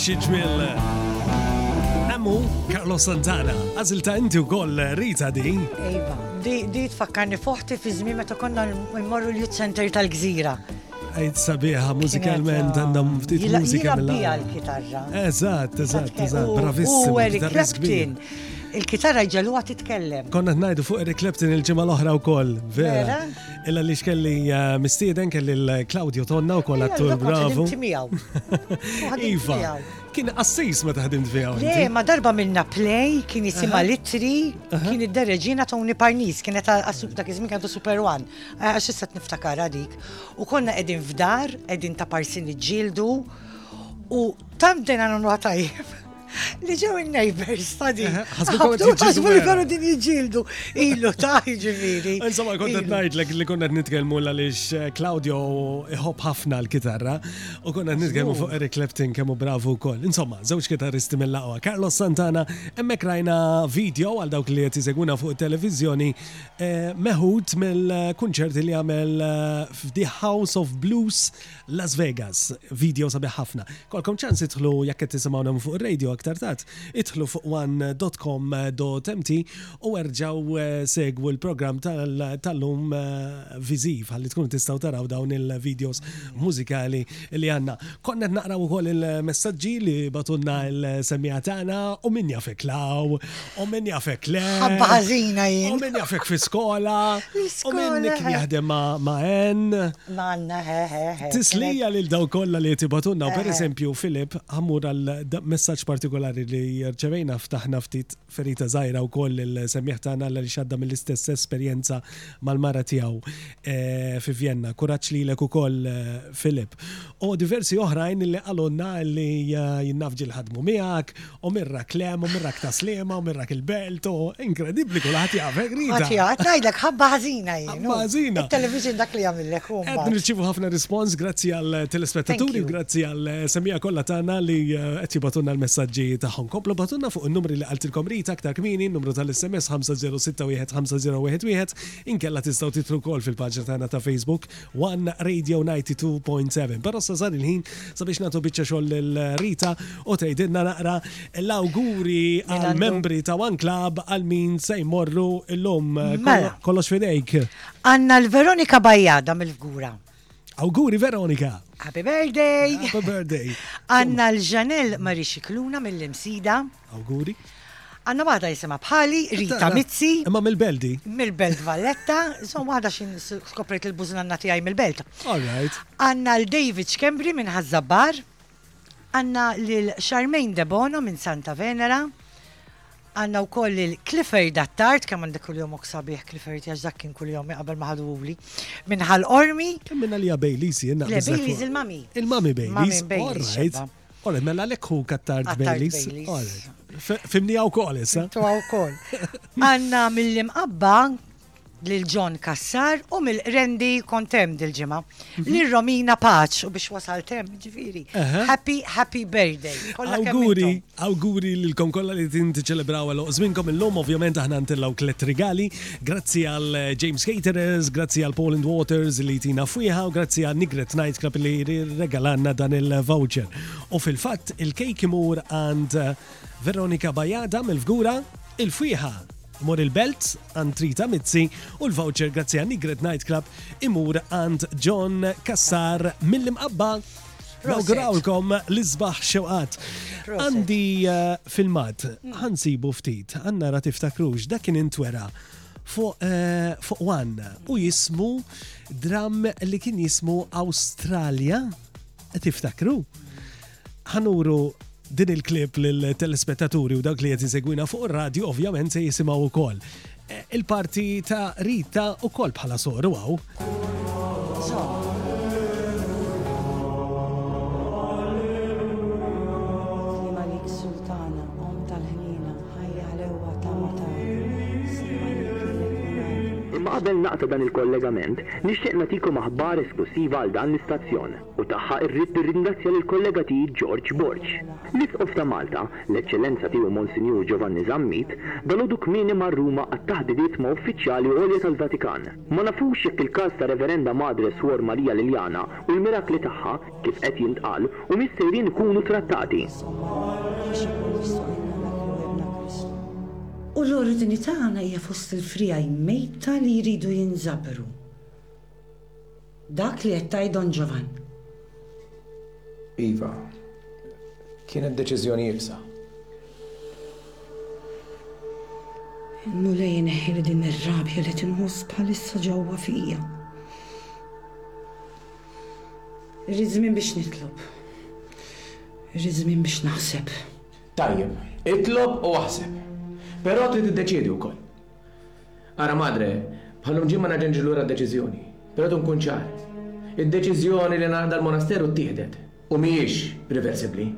Xi ġwiel Emmu Carlo Santana, għazilta inti u koll Rita di. Ejba, di tfakkarni foħti fi żmien meta konna l-morru l-Youth Center tal-Gżira. Għajt sabiħa, mużikalment għandhom ftit mużika. Jilabija l-kitarra. Eżatt, eżatt, eżatt, bravissimo. U Eric Clapton, il-kitarra ġelu għat titkellem. Konna t-najdu fuq Eric Clapton il-ġimma l-oħra u koll, vera. Illa li xkelli eh, mistieden kelli l-Claudio Tonna u koll għattur bravu. Iva, kien assis ma taħdim fiha. Le, ma darba minna play, kien jisima litri, kien id-dereġina Tony Parnis, kienet għasub ta' kizmi kienet Super One. Għax issa niftakara dik. U konna qegħdin f'dar, qegħdin ta' parsin iġġieldu u tant dejna nagħmlu tajjeb li ġew il-neighbors ta' din. Għazbu li konu din jġildu, illu ta' ġiviri. Insomma, kontet najdlek li konnet nitkelmu l-għalix eh, Claudio iħob ħafna l-kitarra u konnet nitkelmu fuq Eric Clapton kemmu bravu kol. Insomma, zewċ kitarristi mill-laqwa. Carlos Santana, emmek rajna video għal dawk li jtizeguna fuq televizjoni meħud mill-kunċerti li għamel f'The House of Blues Las Vegas. Video sabiħ ħafna. Kolkom ċans idħlu jekk qed tisimgħuna fuq ir-radio aktar tard, idħlu fuq one.com.mt u erġgħu eh, segwu l-programm tal-lum eh, viżiv ħalli tkunu tistgħu taraw dawn il-videos mużikali li għanna. Konna naqra u koll il-messagġi li batunna il-semija tagħna u min jafek law, u min jafek le. Ħabba ħażina jien. U min jafek fi skola. U min kien jaħdem ma' en. Manna, Tislija lil daw kollha li tibatunna, per eżempju, Filip, ħammur għal messaġġ partikolari li rċevejna ftaħna ftit Ferita żgħira wkoll il-semmiegħ tagħna għaliex għadda mill-istess esperjenza mal-mara tiegħu fi Vjenna. Kuraġġ lilek ukoll Philip. U diversi oħrajn li qalulna li jinnaf ġieli ħadmu miegħek, u mirrak l-hemm, u mirrak Tas-Sliema, u mirrak il-Belt, u inkredibbli kulħadd jafek Rita. Kulħadd jaf, ngħidlek ħabba ħażina hi. Mażina. Il-television dak li jagħmillek hu. Qed nirċievu ħafna rispons grazzi għal telespettaturi u grazzi għal eh, semija kollha tagħna li eh, qed jibatunna l-messaġġi tagħhom. Komplu batunna fuq in-numri li qaltilkom rit aktar kmini, numru tal-SMS 50615011, inkella tistgħu titlu wkoll fil-paġna tagħna ta' Facebook One Radio 92.7. Però sa sar il-ħin sabiex nagħtu biċċa xogħol lil Rita u tgħidilna naqra L-awguri għall-membri ta' One Club għal min se jmorru illum. Mela. Kollox fidejk. Għanna l-Veronika Bajjada mill-Fgura. Awguri Veronika. Happy birthday! Happy birthday. Għanna l-Ġanel Mari Xikluna mill-Imsida. Awguri. Għanna waħda jisima bħali, Rita Mizzi. Imma mill-Beldi. Mill-Belt Valletta, so waħda xin skoprejt il-bużnanna tiegħi mill-Belt. All right. Għanna l-David Xkembri minn Ħazzabbar. Għandna lil Charmaine Debono minn Santa Venera, għandna wkoll lil Clifford Attard, kemm għandek kuljom ok sabiħ Clifford jax dak kien kuljom qabel ma ħaduhuli, minn Ħal Qormi. Kemm minna li Baileys jien naqbel. Le Baileys il-mami. Il-mami Baileys. All right. All right, mela lek hu Attard Baileys. Fimni għaw kol issa. Tu għaw kol. Għanna mill-imqabba lil John Cassar u mill-Qrendi kont hemm dil-ġimgħa. Mhm. Lil Romina Paċ u biex wasalt hemm ġifieri. Happy happy birthday. Awguri, awguri lilkom kollha li tin tiċċelebraw għal żminkom illum ovvjament aħna ntillaw tliet rigali. Grazzi għal eh, James Caterers, grazzi għal Poland Waters li tina fwiha u grazzi għal Nigret Night Club li regalanna dan il-voucher. U fil-fatt il-kejk imur għand eh, Veronika Bajada mill-Fgura il-fwiħa Mor il-Belt għand Rita Mizzi u l-voucher grazzi għan Nigret Night Club imur għand John Kassar mill-imqabba. Nawgurawlkom l-isbaħ xewqat. Għandi eh, filmat, mm. ħansibu ftit, għanna ra tiftakrux, dak kien intwera fuq eh, fuq wan u jismu dram li kien jismu Australia tiftakru ħanuru din il-klip lill-telespettaturi u dak li qed isegwina fuq ir-radju ovvjament se jisimgħu wkoll. Eh, il-parti ta' Rita ukoll bħala soru għaw. Imma qabel naqta' dan il-kollegament, nixtieq nagħtikom aħbar esklussiva għal dan l-istazzjon. u tagħha rrid nirringrazzja lill-kollega tiegħi George Borg. L-Isqof ta' Malta, l-Eċċellenza Tiegħu Monsinjur Giovanni Zammit, dalgħodu kmieni mar Ruma għat-taħdidiet ma' uffiċjali għolja tal-Vatikan. Ma nafux jekk il-każ ta' Reverenda Madre Suor Maria Liliana u l-mirakli tagħha, kif qed jintqal, humiex sejrin ikunu trattati. U l-ordni tagħna hija fost il-friegħi mejta li jridu jinġabru. Dak li qed tgħid Don Giovan. Iva. Kienet deċiżjoni iebsa. Il-Mulej ineħħili din ir-rabja li tinħoss bħalissa ġewwa fija. Irrid żmien biex nitlob. Irrid żmien biex naħseb. Tajjeb, itlob u aħseb. Però trid iddeċiedi wkoll. Ara Madre, bħal lum ġie ma nerġa' niġi lura għad-deċiżjoni. Però rrid nkun ċar. Id-deċiżjoni li naqda l-monasteru ttieħdet u mhijiex riversibbli.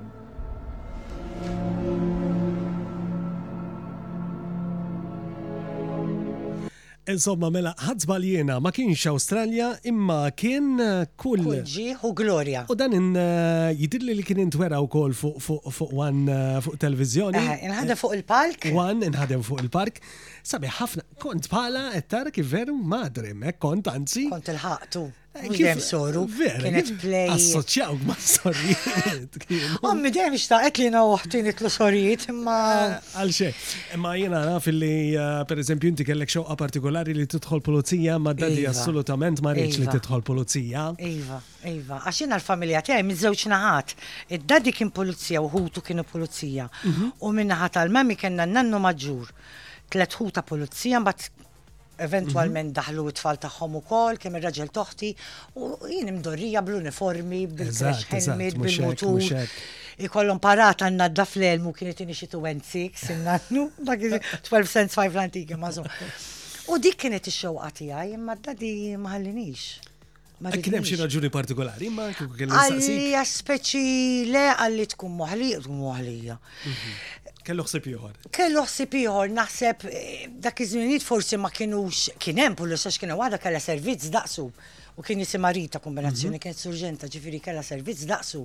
Insomma, mela, ħadd żball jiena, ma kienx Awstralja imma kien kull ġieħ u glorja. U dan jidhirli li kien intwera wkoll fuq one fuq televizjoni. Eħe, inħadem fuq il-palk. One inħadem fuq il-park. Sabiħ ħafna. Kont bħalha qed tara kif veru madre hemmhekk kont anzi. Kont ilħaqtu. Mhux dejjem soru. Veru. Kienet play. Assoċjawk mas-sorijiet. Ommi dejjem xtaqet li jiena u oħti nitlu sorijiet imma. Għal xe. Ma jena naf li, eh, per eżempju, inti kellek xoqqa partikolari li tidħol pulizija, ma dadi iva. assolutament ma rridx li iva. tidħol pulizija. Iva, iva. Għax jena l-familja tiegħi miżewġ naħat. Id-dadi kien pulizija u ħutu kienu pulizija. Mhm. U minnaħat tal-mami kena nannu maġġur. Tlet ħuta pulizija, mbagħad Eventwalment daħlu t-tfal tagħhom ukoll, kemm ir-raġel toħti, u jien imdorrija bl-uniformi, bil-krex helmet, bil-mutur. Ikollhom parata n-nadda fl-elmu kienet inixxitu went six, innannu, dak 12 cents 5 l-antika mażum. U dik kienet ix-xewqa tiegħi, imma d-dadi ma ħallinix. Ma kien hemm xi raġuni partikolari, imma kieku kelli nsaqsi. Għalija speċi le għalli tkun moħlija, tkun moħlija. Mhm. Kellu ħsib ieħor. Kellu ħsib ieħor naħseb eh, dak iż-żminijiet forsi ma kienux kien hemm pullu sax kien waħda kellha servizz daqsu u kien jisimha Rita kombinazzjoni mhm. kienet surġenta ġifieri kellha servizz daqsu.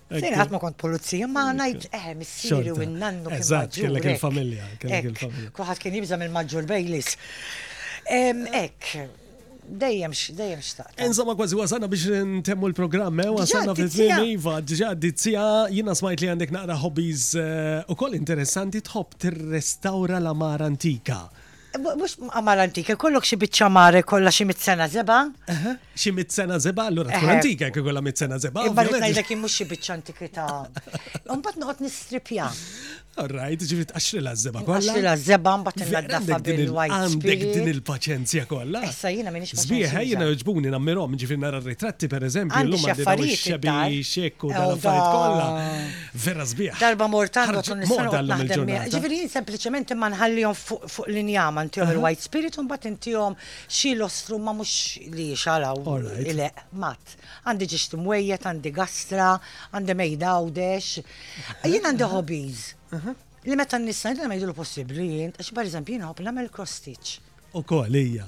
Fejn ħadd ma kont pulizija, ma ngħid eh missieri u n-nannu kien Eżatt, kellek il-familja, kellek il-familja. Kulħadd kien jibża' mill-maġġur Baileys. Ek, dejjem dejjem xtaqt. Insomma kważi wasalna biex ntemmu l-programm, eh, wasalna fil-tmiem iva, ġiġa dizzija, jiena smajt li għandek naqra hobbies eh, ukoll interessanti tħobb tirrestawra l-amara antika. Mhux qamar antik, ikollok xi biċċa mare kollha xi mit-sena żebgħa. Xi mit-sena żebgħa, allura tkun antika jekk ikollha mit-sena żebgħa. Imma qed ngħidlek kien mhux xi biċċa antikità. Imbagħad noqgħod nistripja. Alright, ġifiet qaxrilha żebgħa kollha. Qaxrilha żebgħa mbagħad innaddafha bil-white. Għandek din il-paċenzja kollha. Issa jiena m'iniex paċenzja. Sbieħ jiena jogħġbuni nammirhom ġifier nara r-ritratti pereżempju llum għandi affarijiet xebi xekku tal-affarijiet kollha. Vera sbieħ. Darba mort għandu tkun nista' noqgħod naħdem miegħek. Ġifieri jien sempliċement imma nħallihom fuq l-injam ntihom il-white spirit u mbagħad intihom xi lostrum ma mhux li jixgħal hawn ileqq mat. Għandi ġiex timwejjed, għandi gastra, għandi mejda Għawdex. Jien għandi hobbies. Li meta n-nisa jgħidlu possibbli jien, għax pereżempju jien nħobb nagħmel cross stitch. Ukoll hija.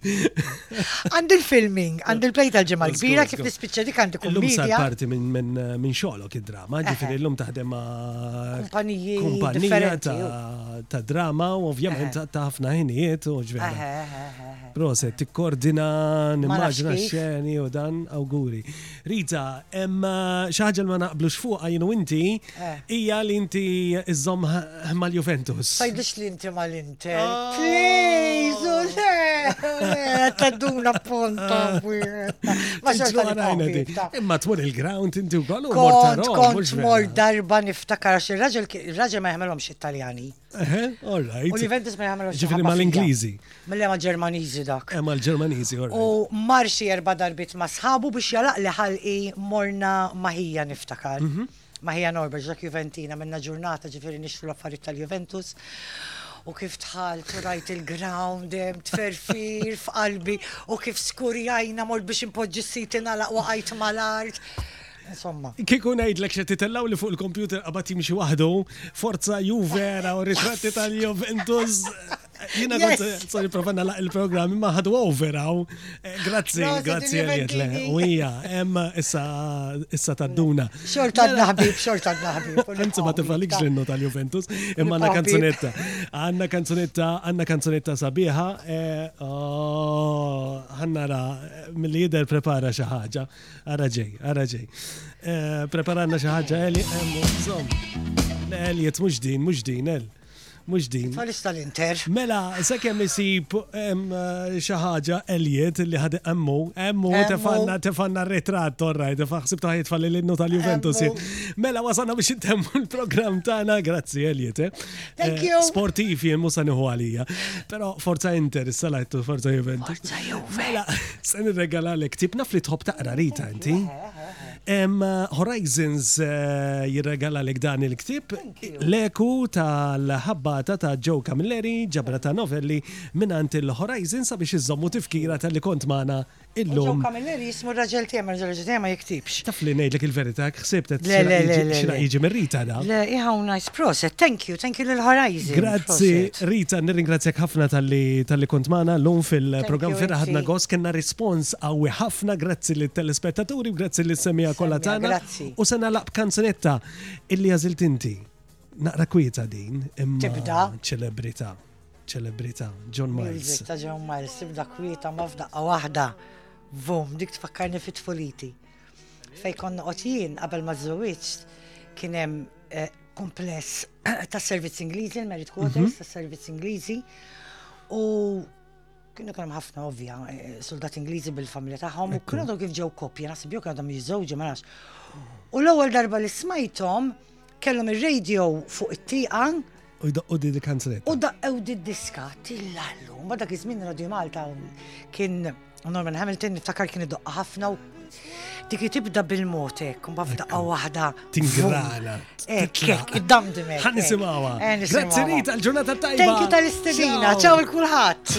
Għand il-filming, għand il-play tal-ġimgħa kbira kif nispiċċa dik għandi kull Illum sar parti minn minn minn xogħolok id-drama, eh, eh. ġifieri llum taħdem ma' kumpaniji kumpanija ta' drama u ovvjament eh. ta' ħafna ħinijiet u ġvera. Proset, tikkordina nimmaġina xeni u dan awguri. Rita, hemm xi ħaġa ma naqblux fuqha jien u inti. tiegħek hija li inti żżomm mal-Juventus. Tgħidlix li inti mal-Inter. Please, u le! le, Tadduna ponta wieħed. Ma xorta Ġlura li najna di. ta' Imma tmur il-ground inti u kollu mort ta' Kont, Rom, kont mhux vera. mor darba niftakar għax il-raġel il-raġel ma jagħmelhomx Italjani. Eħe, all U right. l-Juventus ma jagħmelhomx Ġifieri ħabba fija. mal-Ingliżi. Mill ma Ġermaniżi dak. Hemm għall-Ġermaniżi, all U right. mar xi erba' darbiet ma' sħabu biex jalaq li ħalqi morna maħija niftakar. Mhm. Ma hija norba ġrak juventina minna ġurnata ġifieri nixtru l-affarijiet tal-Juventus u kif dħalt u rajt il-ground hemm tferfir f'qalbi u kif skurjajna mort biex inpoġġi s-siti nagħlaq waqajt mal-art. Insomma. Kieku ngħidlek xi titellaw li fuq il-kompjuter qabad jimxi waħdu, forza Ju vera u ritratti tal-Juventus. Jina kont sorry prova nalaq il-programm imma ħadu over hawn. Eh, grazzi, grazzi għaliet le. U hija hemm issa issa tadduna. Xorta mela- naħbib, xorta naħbib. Anzi ma tifalik ġrinnu tal-Juventus, imma għandna kanzunetta. Għandna kanzunetta, għandna kanzunetta sabiħa. Eh, oh, ħannara eh, mill-li jidher prepara xi ħaġa. Ara ġej, ara ġej. Preparanna xi ħaġa Eli, hemm Eli, mhux din, mhux din, el. Mhux din. Tfalista l-Inter. Mela, sakemm isib eh, xi ħaġa Elliot li ħad emmu, emmu tefanna tefanna ritratt torraj, tefaħ sib taħ jitfalli l-innu tal-Juventus. Mela wasalna biex intemmu l-programm tagħna, grazzi Elliot. Eh. Thank eh, you. Sportiv jien mhux saniħu għalija. Però forza Inter, salajtu forza Juventus. Forza Juventus. Mela, se nirregalalek tip naf li tħobb taqra rita inti. Horizons jirregalalek dan il-ktieb, l-eku tal-ħabbata ta' Joe Camilleri, ġabra ta' novelli mingħand il-Horizons sabiex iżżommu tifkira talli kont magħna illum. Joe Camilleri jismu r-raġel tiegħi, imma r-raġel tiegħi ma jiktibx. Taf li ngħidlek il-verità, hekk ħsibt qed xi laqgħa jiġi mir-Rita da. Le, hi hawn. Proset, thank you, thank you lil Horizon. Grazzi, Rita, nirringrazzjak ħafna tal-li kont maħna l-lum fil-program fil ħadna gos, kena respons għawi ħafna, grazzi li telespettaturi, grazzi li semija kolla tana. U sena laqb kanzunetta illi għazilt inti. Naqra kwieta din, imma ċelebrita, ċelebrita, John Miles. Ta' John Miles, tibda kwieta ma f'daqqa wahda. Vum, dik tfakkarni fit-tfoliti. Fej kon noqgħod jien qabel ma żżewwiġt kien hemm eh, kumpless ta' servizz Ingliżi, il-Merit Quarters mhm. ta' servizz Ingliżi. U kienu kien ħafna ovvja, eh, soldat Ingliżi bil-familja tagħhom, u kienu kif ġew koppja, naħseb jew kienu għadhom jiżżewġu ma nafx. U l-ewwel darba li smajthom, Kellhom ir-radio fuq it-tieqa. U jdaqqu di l-kanzunet. U daqqew di diska, tillallu. Ma dak iż-żmien Radio Malta kien Norman Hamilton niftakar kien idoqqa ħafna u dik li tibda bil-motek, kumba f'daqqa waħda. Tingrana. Ekk, id-damdimek. Ħan nisimawa. Eh, Grazzi Rita, l-ġurnata tajba. Thank you tal-istilina, ċaw il-kulħat.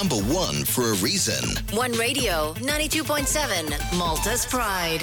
number one for a reason. One Radio, 92.7, Malta's Pride.